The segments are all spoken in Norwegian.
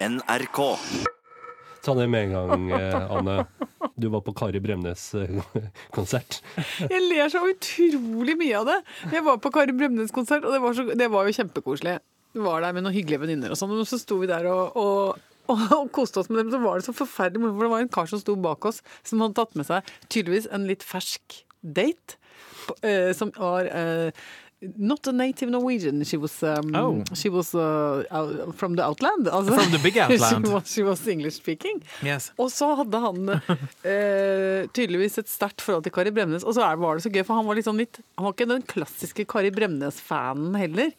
NRK. Ta det med en gang, eh, Anne. Du var på Kari Bremnes-konsert. Jeg ler så utrolig mye av det. Jeg var på Kari Bremnes-konsert, og det var, så, det var jo kjempekoselig. Vi var der med noen hyggelige venninner og sånn, og så sto vi der og, og og, og koste oss med dem, så var det så forferdelig moro. For det var en kar som sto bak oss, som hadde tatt med seg tydeligvis en litt fersk date. på- eh, som var eh, Not a native Norwegian. She was, um, Oh. she was uh, out- from the outland. Altså, From the big outland. she, was, she was English speaking. Yes. Og så hadde han eh, tydeligvis et sterkt forhold til Kari Bremnes. Og så var det så gøy, for han var, sånn litt, han var ikke den klassiske Kari Bremnes-fanen heller.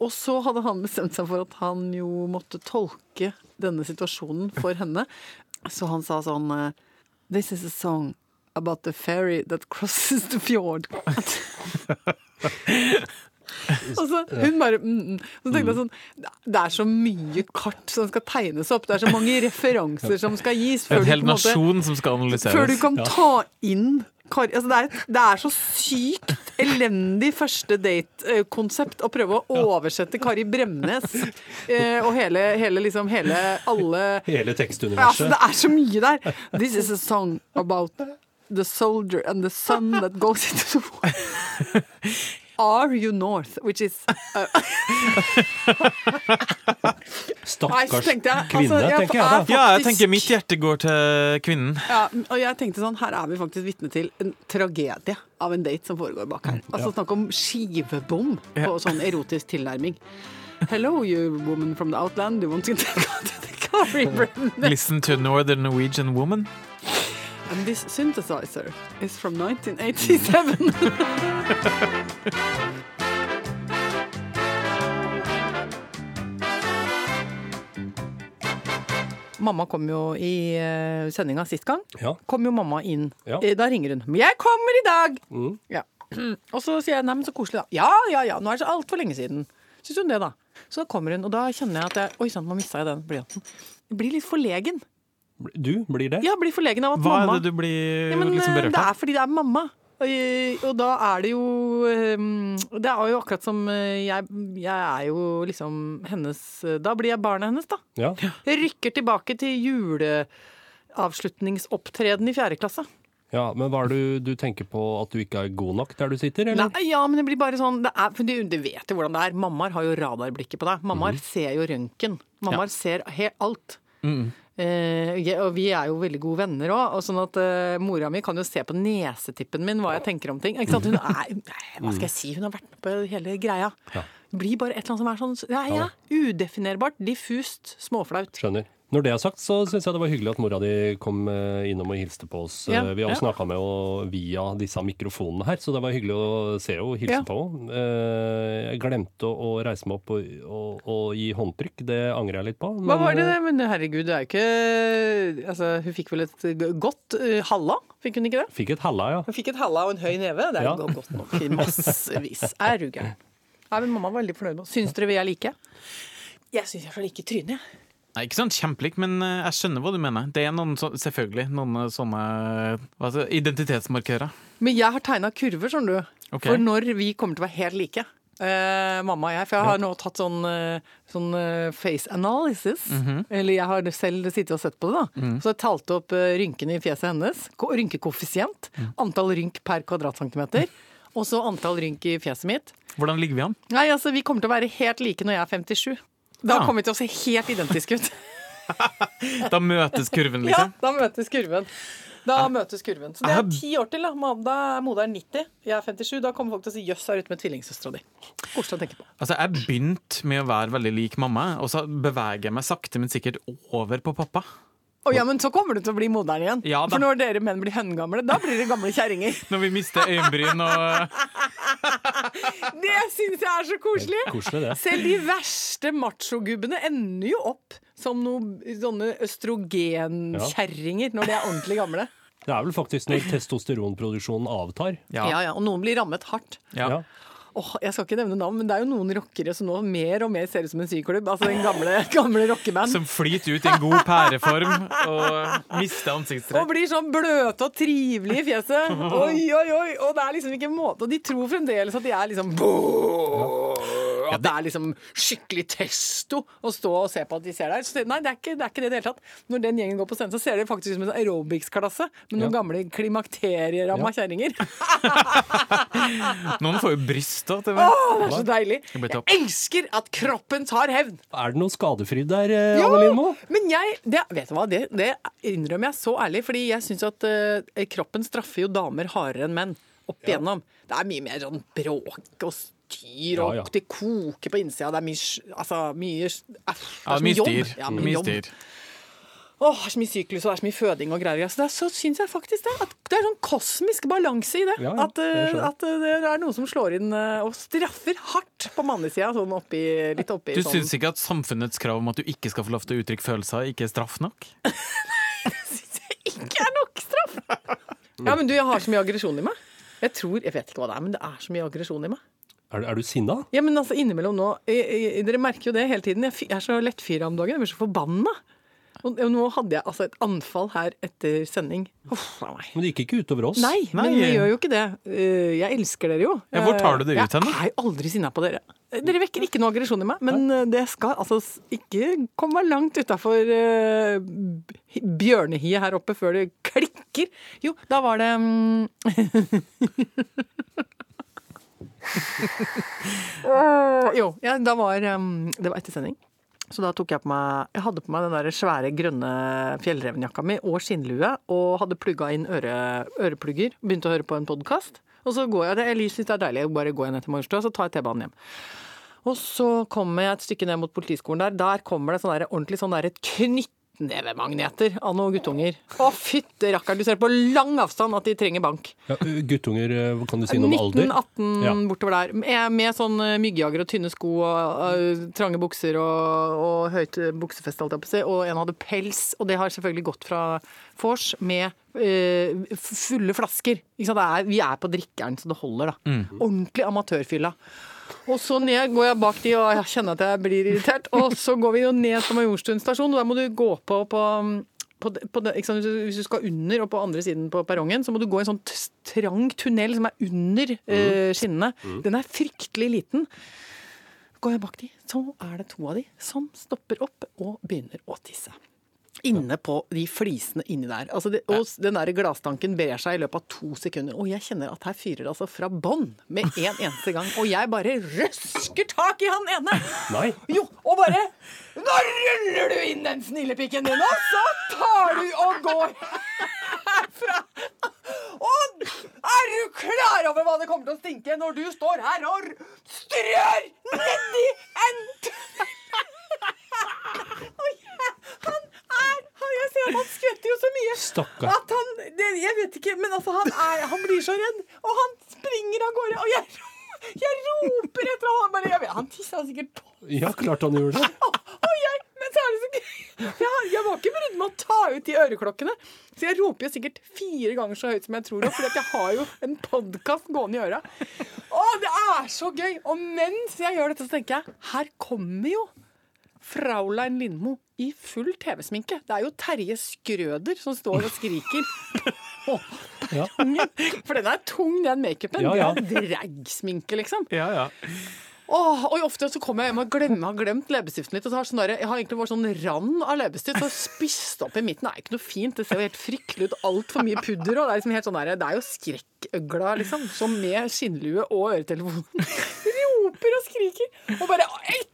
Og så hadde han bestemt seg for at han jo måtte tolke denne situasjonen for henne. Så han sa sånn eh, This is a song about the ferry that crosses the fjord. Og så hun bare mm, mm. Så tenkte jeg sånn Det er så mye kart som skal tegnes opp. Det er så mange referanser som skal gis. Før En hel nasjon som skal analyseres. før du kan ta inn altså det, er, det er så sykt elendig første date-konsept å prøve å oversette Kari Bremnes eh, og hele, hele liksom hele alle Hele tekstuniverset. altså, det er så mye der. This is a song about the soldier and the sun that goes into the war. Are you north? Which is uh, Stakkars kvinne, altså, kvinne, tenker jeg da. Ja, jeg tenker mitt hjerte går til kvinnen. Ja, og jeg tenkte sånn, her er vi faktisk vitne til en tragedie av en date som foregår bak her. Altså snakk om skivebom på sånn erotisk tilnærming. Hello, you woman from the outland. You want to take out the Kari Bremnes? Listen to Northern Norwegian Woman. And this synthesizer is from 1987. Mamma kom jo i uh, sendinga sist gang. Ja. Kom jo mamma inn. Ja. Eh, Da ringer hun. 'Men jeg kommer i dag!' Mm. Ja. Og så sier jeg 'nei, men så koselig', da. 'Ja, ja, ja, nå er det så altfor lenge siden'. Syns hun det, da. Så da kommer hun, og da kjenner jeg at jeg Oi sann, nå mista jeg den blyanten. Blir litt forlegen. Du blir det? Ja, blir forlegen av at Hva mamma er det du blir ja, men, liksom berørt av? Det er fordi det er mamma. Og, og da er det jo eh, Det er jo akkurat som eh, jeg, jeg er jo liksom hennes Da blir jeg barnet hennes, da. Ja. Jeg rykker tilbake til juleavslutningsopptreden i fjerde klasse. ja. Men hva er det du, du tenker på at du ikke er god nok der du sitter, eller? Nei, ja, men det blir bare sånn det er, for du, du vet jo hvordan det er. Mammaer har jo radarblikket på deg. Mammaer ser jo røntgen. Mammaer ser helt alt. Mm. Og vi er jo veldig gode venner òg, og sånn at eh, mora mi kan jo se på nesetippen min hva jeg tenker om ting. Ikke sant? Hun er, hva skal jeg si, hun har vært med på hele greia. Blir bare et eller annet som er sånn ja, ja, udefinerbart, diffust, småflaut. Skjønner. Når det er sagt, så syns jeg det var hyggelig at mora di kom eh, innom og hilste på oss. Ja, Eh, Vi har ja. snakka med henne via disse mikrofonene her, så det var hyggelig å se henne og hilse Ja. på henne. Eh, Jeg glemte å reise meg opp og, og, og gi håndtrykk. Det angrer jeg litt på. Hva var det? Men herregud, det er jo ikke Altså, hun fikk vel et godt halla? Fikk hun ikke det? Fikk et halla, ja. Hun fikk et halla og en høy neve. Det er Ja. godt nok. i Massevis. Er du gæren? Nei, men mamma var veldig fornøyd med oss. Syns dere vi er like? Jeg syns jeg er like i trynet, jeg. Nei, ikke sånn kjempelik, men eh, jeg skjønner hva du mener. Det er noen, så, selvfølgelig noen eh, sånne det, identitetsmarkører. Men jeg har tegna kurver, skjønner du. Okay. For når vi kommer til å være helt like. Uh, mamma og jeg. For jeg har nå tatt sånn, sånn face analysis. Mhm. Eller jeg har selv sittet og sett på det, da. Så jeg talte opp rynkene i fjeset hennes. Rynkekoeffisient. Mm. Antall rynk per kvadratcentimeter. Og så antall rynk i fjeset mitt. Hvordan ligger vi an? Nei, altså, vi kommer til å være helt like når jeg er 57. Da kommer vi til å se helt identiske ut. Da møtes kurven, liksom? Ja, da møtes kurven. Da møtes kurven. Så det er ti år til. Da Da er moderen 90, jeg er 57. Da kommer folk til å si 'jøss, er ute med tvillingsøstera di'. Koselig å tenke på. Altså, Jeg begynte med å være veldig lik mamma, og så beveger jeg meg sakte, men sikkert over på pappa. Oh, ja, men så kommer du til å bli moderen igjen. Ja. For når dere menn blir høngamle, da blir dere gamle kjerringer. Når vi mister øyenbryn og Det syns jeg er så koselig! Koselig. Selv de verste machogubbene ender jo opp som noen sånne østrogenkjerringer når de er ordentlig gamle. Det er vel faktisk når testosteronproduksjonen avtar. Ja. ja, Og noen blir rammet hardt. Ja. Åh, jeg skal ikke nevne navn, men det er jo noen rockere som nå mer og mer ser ut som en syklubb. Altså den gamle, gamle rockeband. Som flyter ut i en god pæreform og mister Og blir sånn bløte og trivelige i fjeset. Oi, oi, oi! Og det er liksom ikke en måte. Og de tror fremdeles at de er liksom og at det er liksom skikkelig testo å stå og se på at de ser der. Så, nei, det er, ikke, det er ikke det i det hele tatt. Når den gjengen går på scenen, så ser det faktisk ut som en aerobics-klasse med noen Ja. gamle klimakterieramma Ja. kjerringer. Noen får jo bryst til og Å, det er så deilig! Jeg elsker at kroppen tar hevn! Er det noe skadefryd der, eh, Ja, Anne Lindmo? men jeg det, Vet du hva, det, det innrømmer jeg så ærlig, fordi jeg syns at eh, kroppen straffer jo damer hardere enn menn. Opp igjennom. Det er mye mer sånn bråk og styr, og Ja, ja. det koker på innsida. Det er mye Altså, mye sj- det er mye jobb. styr. Ja, Mye jobb. styr. Åh, det er så mye syklus og det er så mye føding og greier. Så, det er, så syns jeg faktisk det. At det er sånn kosmisk balanse i det. Ja, ja, at, eh, at eh, det er noe som slår inn eh, og straffer hardt på mannesida. Sånn oppi, litt oppi Du sånn syns ikke at samfunnets krav om at du ikke skal få lov til å uttrykke følelser, ikke er straff nok? syns jeg ikke er nok straff. Ja, men du, jeg har så mye aggresjon i meg. Jeg tror, jeg vet ikke hva det er, men det er så mye aggresjon i meg. Er, er du sinna? Ja, men altså innimellom nå jeg, jeg, Dere merker jo det hele tiden. Jeg, jeg er så lettfyra om dagen. Jeg blir så forbanna. Og, og nå hadde jeg altså et anfall her etter sending. Uff a. Men det gikk ikke utover oss. Nei, men det gjør jo ikke det. Eh, Jeg elsker dere jo. Ja, hvor tar du det ut Jeg hen, er aldri sinna på dere. Dere vekker ikke noe aggresjon i meg, men nei. det skal altså ikke komme langt utafor bjørnehiet her oppe før det klikker. Jo, da var det mm, Åh, Jo, ja, da var um, Det var etter sending. Så da tok jeg på meg Jeg hadde på meg den der svære grønne fjellrevenjakka mi og skinnlue og hadde plugga inn øre, øreplugger. Begynte å høre på en podkast. Og så går jeg, jeg syns det er deilig, bare går jeg ned til Majorstua, så tar jeg T-banen hjem. Og så kommer jeg et stykke ned mot politiskolen der. Der kommer det sånn der, ordentlig sånn der knyttnevemagneter av noen guttunger. Å, fytte rakkeren, du ser på lang avstand at de trenger bank. Ja, guttunger, eh, kan du si noe om alder? 19-18 Ja. bortover der. Med, med sånn eh, myggjager og tynne sko og eh, trange bukser og, og høyt buksefeste, holdt jeg på å si. Og en hadde pels, og det har selvfølgelig gått fra vors med uh, fulle flasker. Ikke sant? Det er, vi er på drikkeren, så det holder, da. Ordentlig amatørfylla. Og så ned går jeg bak de, og jeg kjenner at jeg blir irritert. Og så går vi jo ned på Majorstuen stasjon, og der må du gå på, på på, på sant? Hvis du skal under og på andre siden på perrongen, så må du gå i en sånn trang tunnel som er under uh, skinnene. Den er fryktelig liten. Går jeg bak de, så er det to av de som stopper opp og begynner å tisse. Inne på de flisene inni der. Altså det, og den der glasstanken brer seg i løpet av to sekunder. Og jeg kjenner at her fyrer det altså fra bånn med en eneste gang. Og jeg bare røsker tak i han ene! Nei. Jo, og bare Nå ruller du inn den snillepikken din, og så tar du og går herfra. Og er du klar over hva det kommer til å stinke når du står her og strør nedi en Og han, skvetter jo så mye. Stakkar. At han det, Jeg vet ikke, men altså, han, er, han blir så redd. Og han springer av gårde. Og jeg, jeg roper etter han. Bare, vet, han tissa sikkert på Ja, klart han gjorde det. og jeg, men så er det så gøy. Jeg, jeg var ikke brydd med å ta ut de øreklokkene. Så jeg roper jo sikkert fire ganger så høyt som jeg tror. For jeg har jo en podkast gående i øra. Å, det er så gøy! Og mens jeg gjør dette, så tenker jeg her kommer jo Fraulein Lindmo i full TV-sminke. Det er jo Terje Skrøder som står og skriker. Ja. For den er tung, den makeupen. Ja, ja. Det er dragsminke, liksom. Ja, ja. Åh, og ofte så kommer jeg hjem og glemmer, har glemt leppestiften litt. Og så har sånn der, jeg har egentlig bare sånn rand av leppestift, så spist opp i midten. Det er ikke noe fint. Det ser jo helt fryktelig ut. Altfor mye pudder. Og det er liksom helt sånn der, det er jo skrekkøgla, liksom. Som med skinnlue og øretelefon. Roper og skriker. Og bare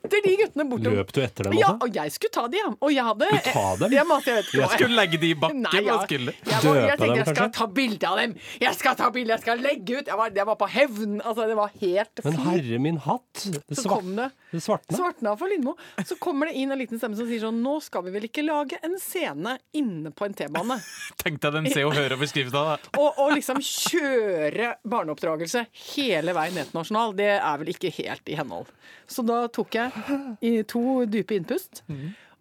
etter de guttene bortom. Løp du etter dem Ja, og jeg skulle ta de, ja. Og jeg hadde Du ta dem? Jeg, måtte, jeg vet jeg- Skulle legge de i bakken, Nei, ja. jeg, Jeg, jeg Døpe tenkte dem, jeg skal ta bilde av dem! Jeg skal ta bilde, jeg skal legge ut! Jeg var, jeg var på hevn. Altså, det var helt Men herre min hatt! Det, svart, det det svartna. Svartna for Lindmo. Så kommer det inn en liten stemme som sier sånn Nå skal vi vel ikke lage en scene inne på en T-bane? Tenk deg den Se og Hør-overskrifta. Og, og liksom kjøre barneoppdragelse hele veien ned til Nasjonal, det er vel ikke helt i henhold. Så da tok jeg i to dype innpust.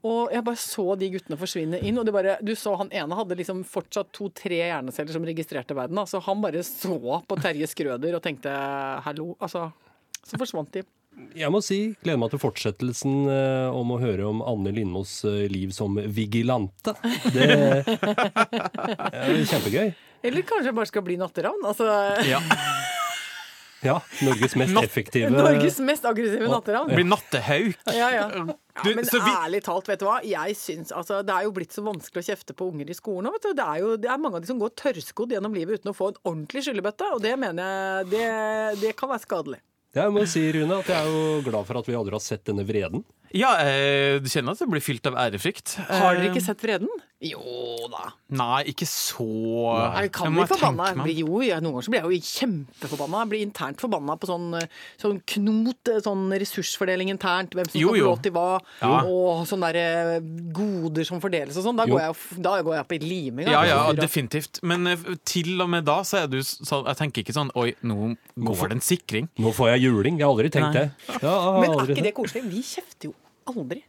Og jeg bare så de guttene forsvinne inn. Og det bare, du så han ene hadde liksom fortsatt to-tre hjerneceller som registrerte verden. Så han bare så på Terje Skrøder og tenkte hallo. Altså, så forsvant de. Jeg må si, gleder meg til fortsettelsen eh, om å høre om Anne Lindmos eh, liv som vigilante. Det er kjempegøy. Eller kanskje jeg bare skal bli natteravn. Altså, Ja. Ja, Norges mest effektive Norges mest aggressive natteravn. Blir nattehauk. Ja, ja. ja men vi- ærlig talt, vet du hva? Jeg syns, altså, Det er jo blitt så vanskelig å kjefte på unger i skolen òg. vet du. Det er jo det er mange av de som går tørrskodd gjennom livet uten å få en ordentlig skyllebøtte. Og det mener jeg det, det kan være skadelig. Jeg må si, Rune, at jeg er jo glad for at vi aldri har sett denne vreden. Ja, eh, du kjenner at det blir fylt av ærefrykt. Har dere Eh, ikke sett vreden? Jo da. Nei, ikke så Nei, Det kan bli forbanna. Jeg blir Jo, jeg, noen ganger så blir jeg jo kjempeforbanna. Jeg blir internt forbanna på sånn, sånn knot, sånn ressursfordeling internt. Hvem som Jo, skal få jo. lov til hva. Ja. Og sånne der eh, goder som fordeles og sånn. Da, Jo. går jeg da går jeg på liming. Ja, altså. ja, definitivt. Men eh, til og med da så er du sånn Jeg tenker ikke sånn Oi, nå går det en sikring. Nå får jeg juling. Jeg har aldri tenkt Nei. det. Ja, jeg har Men er aldri ikke det koselig? Vi kjefter jo aldri.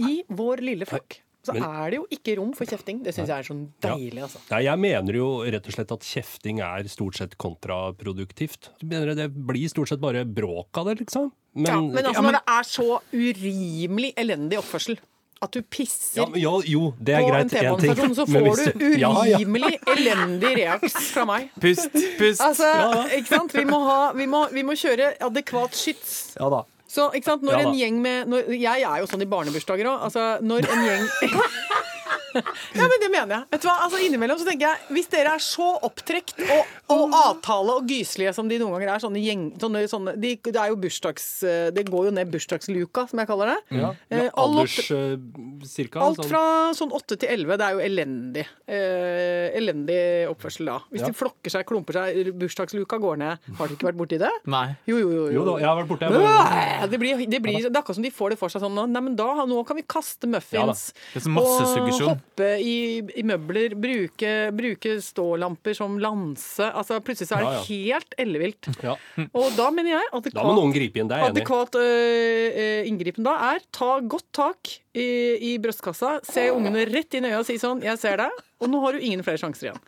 I vår lille flokk så Men- er det jo ikke rom for kjefting. Det syns jeg er sånn deilig, altså. Nei, jeg mener jo rett og slett at kjefting er stort sett kontraproduktivt. Jeg mener Det blir stort sett bare bråk av det, liksom. Men, ja, men altså ja, men- når det er så urimelig elendig oppførsel at du pisser ja, jo, jo, det er på en greit. en. T-banestasjon, så får du du Ja, ja. urimelig elendig reaks fra meg. Pust, pust. Altså, ikke sant? Vi må, ha, vi må, vi må kjøre adekvat skyts. Ja da. Så, ikke sant? Når Ja da. en gjeng med når, Jeg er jo sånn i barnebursdager òg. Altså, når en gjeng Ja, men det mener jeg. Vet du hva? Altså, innimellom så tenker jeg Hvis dere er så opptrekt og, og avtale og gyselige som de noen ganger er, sånne gjeng... Sånne, sånne, de, det er jo bursdags... Det går jo ned bursdagsluka, som jeg kaller det. Ja. ja Alders opp- eh, cirka. Alt sånn. fra sånn 8 til 11, det er jo elendig. Eh, elendig oppførsel da. Hvis Ja. de flokker seg, klumper seg, bursdagsluka går ned. Har dere ikke vært borti det? Nei. Jo, jo, jo. Jo da, jeg har vært borte. Jeg Øh, Det, blir, det, blir, det er akkurat som de får det for seg sånn Nei, men da, nå kan vi kaste muffins. Det er så massesuggesjon. Hoppe i, i møbler. Bruke, bruke stålamper som lanse. Altså, plutselig så er det Ja, ja. helt ellevilt. ja. Og da mener jeg at det Da må noen gripe inn, det er. Adekvat øh, øh, inngripen da er ta godt tak i, i brystkassa, se ungene rett inn i øya og si sånn 'Jeg ser deg', og nå har du ingen flere sjanser igjen.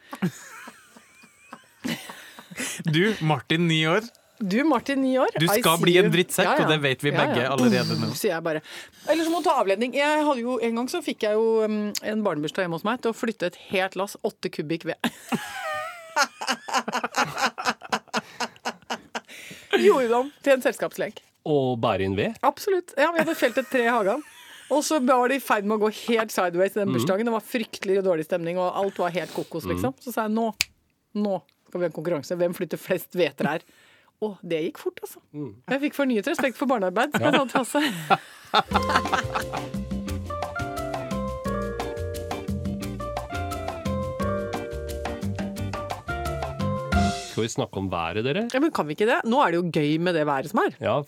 Du, Martin, ni år. Du Martin, ni år. Du skal bli en drittsekk, ja, ja. og det vet vi begge allerede nå. Sier jeg bare. Eller så må du ta avledning. Jeg hadde jo, en gang så fikk jeg jo um, en barnebursdag hjemme hos meg til å flytte et helt lass åtte kubikk ved. Gjorde dem til en selskapslek. Og bære inn ved. Absolutt. Ja, Vi hadde felt et tre i hagen. Og så var det i ferd med å gå helt sideways i den bursdagen. Det var fryktelig dårlig stemning, og alt var helt kokos, liksom. Så sa jeg nå, nå skal vi ha en konkurranse. Hvem flytter flest hveter her? Og det gikk fort, altså. Jeg fikk fornyet respekt for barnearbeid. på Skal vi snakke om været, dere? Ja, men kan vi ikke det? Nå er det jo gøy med det været som er. Ja,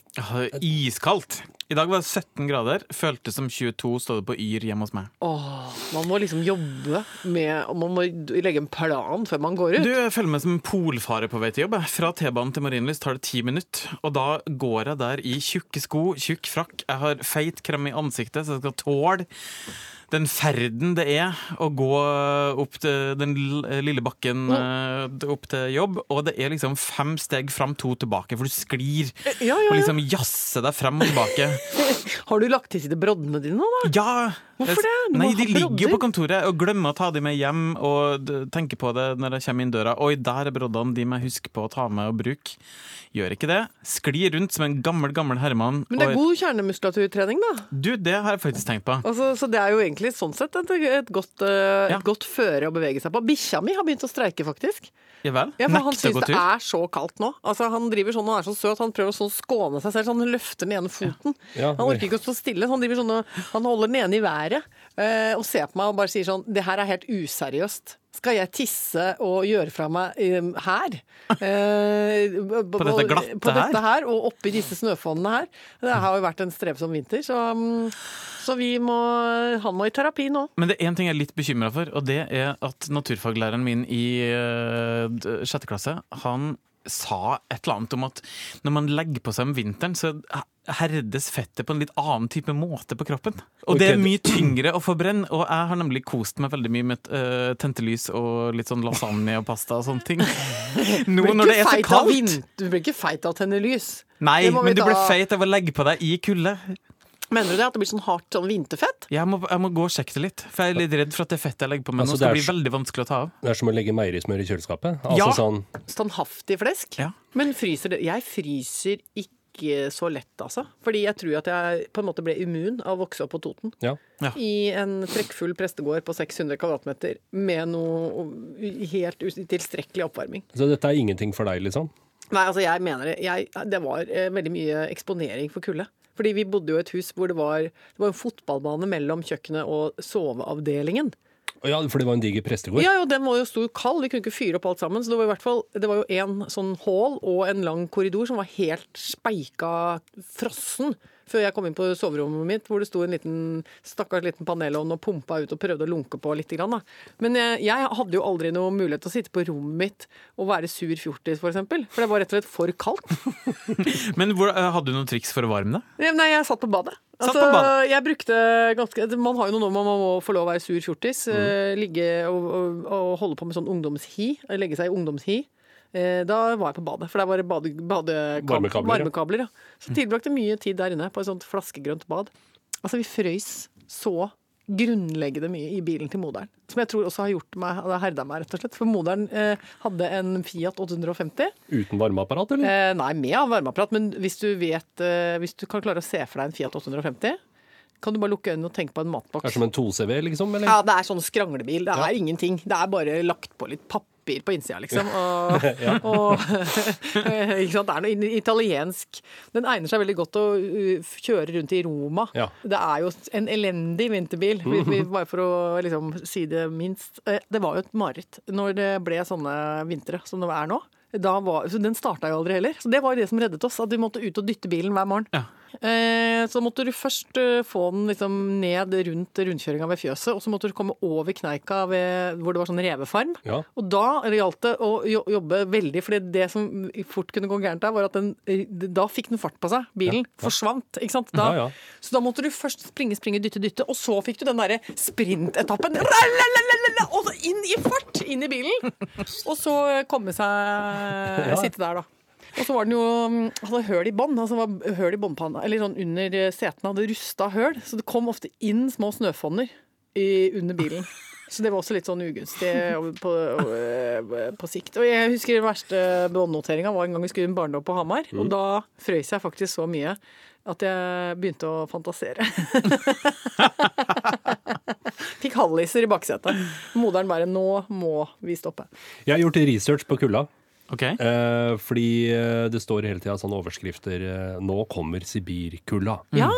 Iskaldt. I dag var det 17 grader. Føltes som 22, stod det på Yr hjemme hos meg. Åh, man må liksom jobbe med og Man må legge en plan før man går ut. Du, Jeg følger med som en polfare på vei til jobb. Fra T-banen til Marienlyst tar det ti minutter. Og da går jeg der i tjukke sko, tjukk frakk. Jeg har feit krem i ansiktet, så jeg skal tåle den ferden det er å gå opp til den lille bakken eh, opp til jobb. Og det er liksom fem steg fram, to tilbake, for du sklir. Ja, ja, Og liksom jazzer deg frem og tilbake. Har du lagt til side broddene dine nå, da? Ja! Hvorfor det? Du Nei, de ligger jo på kontoret og glemmer å ta dem med hjem og tenker på det når de kommer inn døra. Oi, der er broddene, de må jeg huske på å ta med og bruke. Gjør ikke det. Sklir rundt som en gammel, gammel herremann. Men det er og- god kjernemuskulaturtrening, da. Du, det har jeg faktisk tenkt på. Altså, så det er jo egentlig sånn sett et, et, godt, eh, Ja. et godt føre å bevege seg på. Bikkja mi har begynt å streike, faktisk. Ja vel? Ja, for Han syns det er så kaldt nå. Altså, Han driver sånn og er så søt, han prøver å sånn skåne seg selv. Så han løfter den ene foten. Ja. Han orker ikke å stå stille. Så han, driver sånn og, han holder den ene i været eh, og ser på meg og bare sier sånn Det her er helt useriøst. Skal jeg tisse og gjøre fra meg eh, her? Eh, på dette glatte på her? dette her? Og oppi disse snøfonnene her. Det har jo vært en strevsom vinter, så, mm, så vi må Han må i terapi nå. Men det er én ting jeg er litt bekymra for, og det er at naturfaglæreren min i eh, sjette klasse, han sa et eller annet om at når man legger på seg om vinteren, så herdes fettet på en litt annen type måte på kroppen. Og det er mye tyngre å forbrenne. Og jeg har nemlig kost meg veldig mye med uh, tentelys og litt sånn lasagne og pasta og sånne ting. Nå når det er så kaldt Du blir ikke feit av å tenne lys. Nei, men du blir feit av å legge på deg i kulde. Mener du det? At det blir sånn hardt sånn vinterfett? Jeg må, jeg må gå og sjekke det litt, for jeg er litt redd for at det fettet jeg legger på meg Altså, nå, skal bli veldig vanskelig å ta av. Det er som å legge meierismør i kjøleskapet. Altså Ja. sånn Standhaftig flesk? Ja. Men fryser det Jeg fryser ikke så lett, altså. Fordi jeg tror at jeg på en måte ble immun av å vokse opp på Toten. Ja. Ja. I en trekkfull prestegård på 600 kvadratmeter med noe helt utilstrekkelig oppvarming. Så dette er ingenting for deg, liksom? Nei, altså jeg mener det. Jeg, det var eh, veldig mye eksponering for kulde. Fordi vi bodde jo i et hus hvor det var, det var en fotballbane mellom kjøkkenet og soveavdelingen. Ja, for det var en diger prestegård? Ja, og den var jo stor kald. Vi kunne ikke fyre opp alt sammen. Så det var i hvert fall Det var jo en sånn hall og en lang korridor som var helt speika frossen. Før jeg kom inn på soverommet mitt, hvor det sto en liten stakkars liten panelovn og pumpa ut og prøvde å lunke på litt. Grann. Men jeg, jeg hadde jo aldri noe mulighet til å sitte på rommet mitt og være sur fjortis. For, eksempel. for det var rett og slett for kaldt. Men hvor, eh, hadde du noen triks for å varme deg? Nei, jeg satt på badet. Satt Altså, jeg brukte ganske Man har jo noe man må få lov å være sur fjortis. eh, Ligge og, og, og holde på med sånn ungdomshi. Legge seg i ungdomshi. Eh, Da var jeg på badet, for der var det bade, badekab- Varmekabler, ja. varmekabler. Ja. Så tilbrakte mye tid der inne på et sånt flaskegrønt bad. Altså, vi frøys så grunnleggende mye i bilen til moderen. Som jeg tror også har gjort meg, har herda meg, rett og slett. For moderen eh, hadde en Fiat 850. Uten varmeapparat, eller? Eh, nei, med varmeapparat, men hvis du vet eh, Hvis du kan klare å se for deg en Fiat 850, kan du bare lukke øynene og tenke på en Det matboks. er som en 2CV, liksom? Eller? Ja, det er sånn skranglebil. Det er ingenting. Det er bare lagt på litt papir på innsida, liksom. Og, og ikke sant? Det er noe italiensk. Den egner seg veldig godt til å uh, kjøre rundt i Roma. Ja. Det er jo en elendig vinterbil, vi, vi, bare for å liksom, si det minst. Eh, Det var jo et mareritt når det ble sånne vintre som det er nå. Da var, så Den starta jo aldri heller. Så Det var jo det som reddet oss, at vi måtte ut og dytte bilen hver morgen. Ja. Eh, så måtte du først eh, få den liksom ned rundt rundkjøringa ved fjøset, og så måtte du komme over kneika ved, hvor det var sånn revefarm. Ja. Og da gjaldt det å jobbe veldig, for det som fort kunne gå gærent der, var at den, eh, da fikk den fart på seg. Bilen forsvant. ikke sant? Da, Ja, ja. Så da måtte du først springe, springe, dytte, dytte, og så fikk du den derre sprintetappen. Og så inn i fart! Inn i bilen! Og så komme seg Sitte der, da. Og så var den jo hadde høl i bånn. Altså var høl i båndpanna, eller sånn under setene. Hadde rusta høl. Så det kom ofte inn små snøfonner i, under bilen. Så det var også litt sånn ugunstig på, på sikt. Og jeg husker den verste båndnoteringa var en gang vi skulle i en barndom på Hamar. Og da frøys jeg faktisk så mye at jeg begynte å fantasere. Fikk halliser i baksetet. Moderen bare 'nå må vi stoppe'. Jeg har gjort research på kulda. Ok. Eh, fordi eh, det står hele tida sånne overskrifter eh, 'Nå kommer Sibirkulda'. Ja!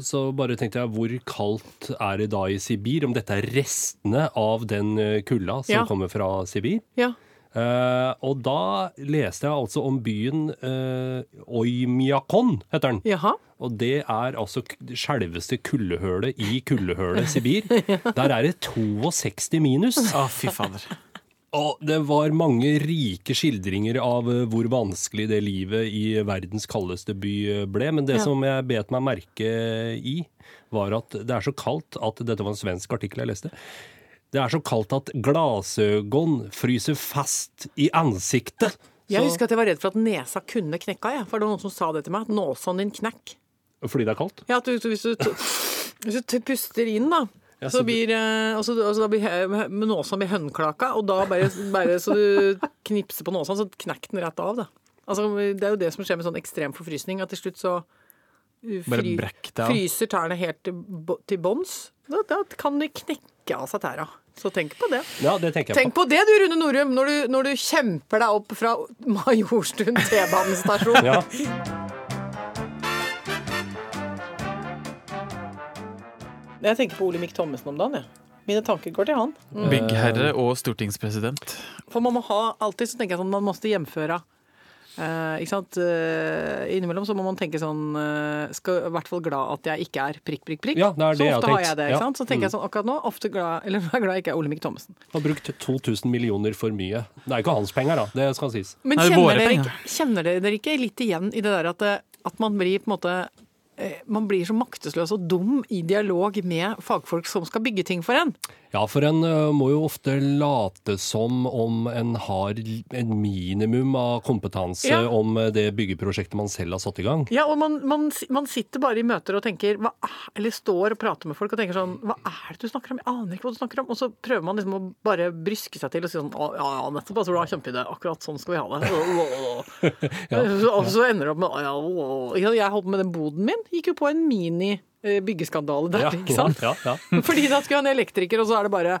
Så bare tenkte jeg, hvor kaldt er det da i Sibir? Om dette er restene av den eh, kulda som Ja. kommer fra Sibir? ja. Eh, og da leste jeg altså om byen uh, Oymyakon, heter den. Jaha. Og det er altså selveste kuldehølet i kuldehølet Sibir. Der er det 62 minus. Å, fy fader. Og det var mange rike skildringer av eh, hvor vanskelig det livet i verdens kaldeste by eh, ble. Men det Ja. som jeg bet meg merke i, var at det er så kaldt at Dette var en svensk artikkel jeg leste. Det er så kaldt at glassøgon fryser fast i ansiktet. Jeg husker at jeg var redd for at nesa kunne knekka. Jeg. For det var noen som sa det til meg. At nåsen din knekk. Fordi det er kaldt? Ja, at du, hvis, du, hvis du puster inn, da. Ja, så så blir, eh, og så, og så da blir nåsa blir hønklaka, og da bare, bare så du knipser på nåsa, så knekker den rett av. da. Altså, det er jo det som skjer med sånn ekstrem forfrysning, at til slutt så uh, fry- fryser tærne helt til, til bånns. Da, da kan de knekke av seg tæra. Så tenk på det. Ja, det Tenk på. på det du, Rune Norum, når du, når du kjemper deg opp fra Majorstuen T-banestasjon. Ja. Jeg tenker på Olemic Thommessen om dagen, Ja. Mine tanker går til han. Byggherre og stortingspresident. For man må ha alltid så tenker jeg sånn, man måtte hjemføre. Uh, ikke sant? Uh, innimellom så må man tenke sånn uh, Skal i hvert fall glad at jeg ikke er prikk, prikk, prikk. Ja, det er det så jeg har ofte har jeg det. Ja. ikke sant? Så tenker jeg sånn akkurat nå ofte glad, eller er glad jeg ikke er Olemic Thommessen. Har brukt 2000 millioner for mye. Det er ikke hans penger, da. Det skal sies. Men Er kjenner dere, ikke, kjenner dere ikke litt igjen i det der at, at man blir på en måte man blir så maktesløs og dum i dialog med fagfolk som skal bygge ting for en. Ja, for en må jo ofte late som om en har en minimum av kompetanse Ja. om det byggeprosjektet man selv har satt i gang. Ja, og man, man, man sitter bare i møter og tenker hva, er- Eller står og prater med folk og tenker sånn Hva er det du snakker om? Jeg aner ikke hva du snakker om. Og så prøver man liksom å bare bryske seg til og si sånn «Å, Ja, ja, nettopp. Altså, du har kjempeidé. Akkurat sånn skal vi ha det. Og så ender det opp med «Å, ja, å, å». Ja, Jeg holdt på med den boden min. Gikk jo på en mini eh, byggeskandale der, ikke sant? Ja, ja. Fordi da skulle han elektriker, og så er det bare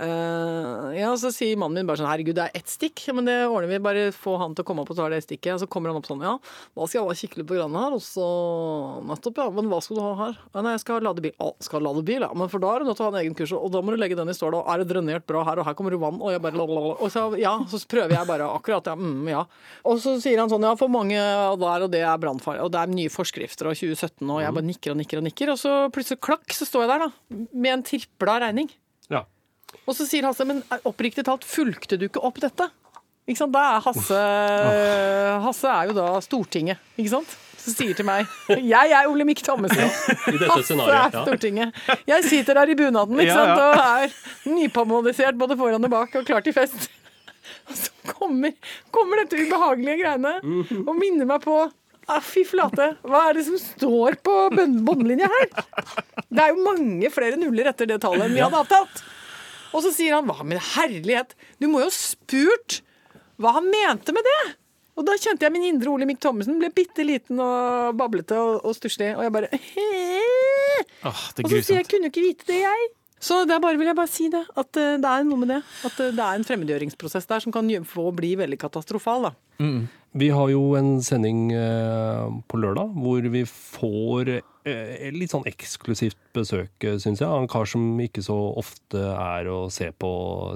eh, Ja, så sier mannen min bare sånn Herregud, det er ett stikk. Men det ordner vi. Bare få han til å komme opp, og er det stikket. Og så kommer han opp sånn Ja, da skal jeg bare kikke litt på grannet her, og så Nettopp, ja. Men hva skal du ha her? Ja, nei, jeg skal lade bil. Å, skal lade bil, ja. Men for da er du nødt til å ha en egen kurs, og da må du legge den i stål, og er det drenert bra her, og her kommer det vann, og jeg bare lalalala. Og så ja, så prøver jeg bare akkurat, ja. Mm, ja. Og så sier han sånn Ja, for mange der, og det er brannfare, og det er nye forskrifter og 2017, og jeg bare nikker og nikker og nikker, og så plutselig klakk, så står jeg der, da, med en tripla regning. Og så sier Hasse, men oppriktig talt, fulgte du ikke opp dette? Ikke sant? Da er Hasse Hasse er jo da Stortinget, ikke sant? Så sier til meg Jeg er Olemic Thommessen. I Hasse er Stortinget. Jeg sitter der i bunaden ikke sant? og er nypamodisert både foran og bak og klar til fest. Og så kommer, kommer dette ubehagelige greiene og minner meg på ah, Fy flate, hva er det som står på bånd- båndlinja her? Det er jo mange flere nuller etter det tallet enn vi hadde avtalt. Og så sier han hva med herlighet, du må jo spurt hva han mente med det. Og da kjente jeg min indre Ole Mikk Thommessen ble bitte liten og bablete og, og stusslig. Og jeg bare? Åh, det Og så sier jeg kunne jo ikke vite det, jeg. Så det bare vil jeg bare si det. At eh, det er noe med det. At eh, det er en fremmedgjøringsprosess der som kan få bli veldig katastrofal. da. Vi har jo en sending eh, på lørdag hvor vi får litt sånn eksklusivt besøk, syns jeg. En kar som ikke så ofte er å se på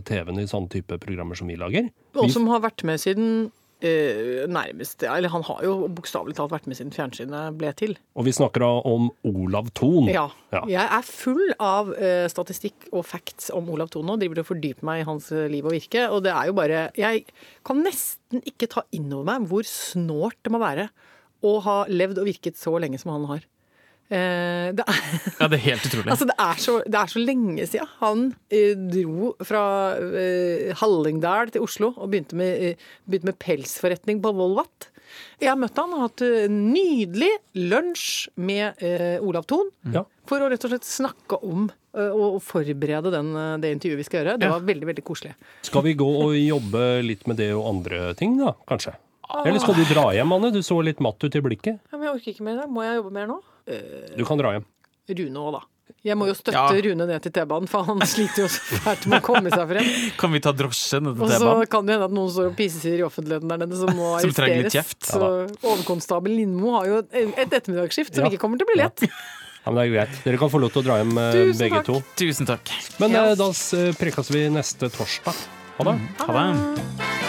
TV-en i sånne type programmer som vi lager. Og som har vært med siden eh, nærmest Eller han har jo bokstavelig talt vært med siden fjernsynet ble til. og vi snakker da om Olav Thon. Ja. Ja. Jeg er full av eh, statistikk og facts om Olav Thon nå. Driver og fordyper meg i hans eh, liv og virke. Og det er jo bare Jeg kan nesten ikke ta inn over meg hvor snålt det må være å ha levd og virket så lenge som han har. Eh, det er Ja, det er helt utrolig. Altså, det er så, det er så lenge siden han eh, dro fra eh, Hallingdal til Oslo og begynte med, eh, begynte med pelsforretning på Volvat. Jeg har møtt han og hatt en nydelig lunsj med eh, Olav Thon. Ja. For å rett og slett snakke om eh, og forberede den, eh, det intervjuet vi skal gjøre. Det Ja. var veldig veldig koselig. Skal vi gå og jobbe litt med det og andre ting, da? Kanskje? Eller skal du dra hjem, Anne? Du så litt matt ut i blikket. Ja, men jeg orker ikke mer. da. Må jeg jobbe mer nå? Du kan dra hjem. Rune òg, da. Jeg må jo støtte Ja. Rune ned til T-banen, for han sliter jo så fælt med å komme seg frem. Kan vi ta drosje ned Og til så T-banen? kan det hende at noen står og pisser i offentligheten der nede som må Som trenger litt arresteres. kjeft. Så overkonstabel Lindmo har jo et, et ettermiddagsskift som Ja. ikke kommer til å bli lett. Ja, men det er greit. Dere kan få lov til å dra hjem, eh, Tusen begge takk. to. Tusen takk. Men Ja. eh, da s- prekes vi neste torsdag. Ha det. Ha det.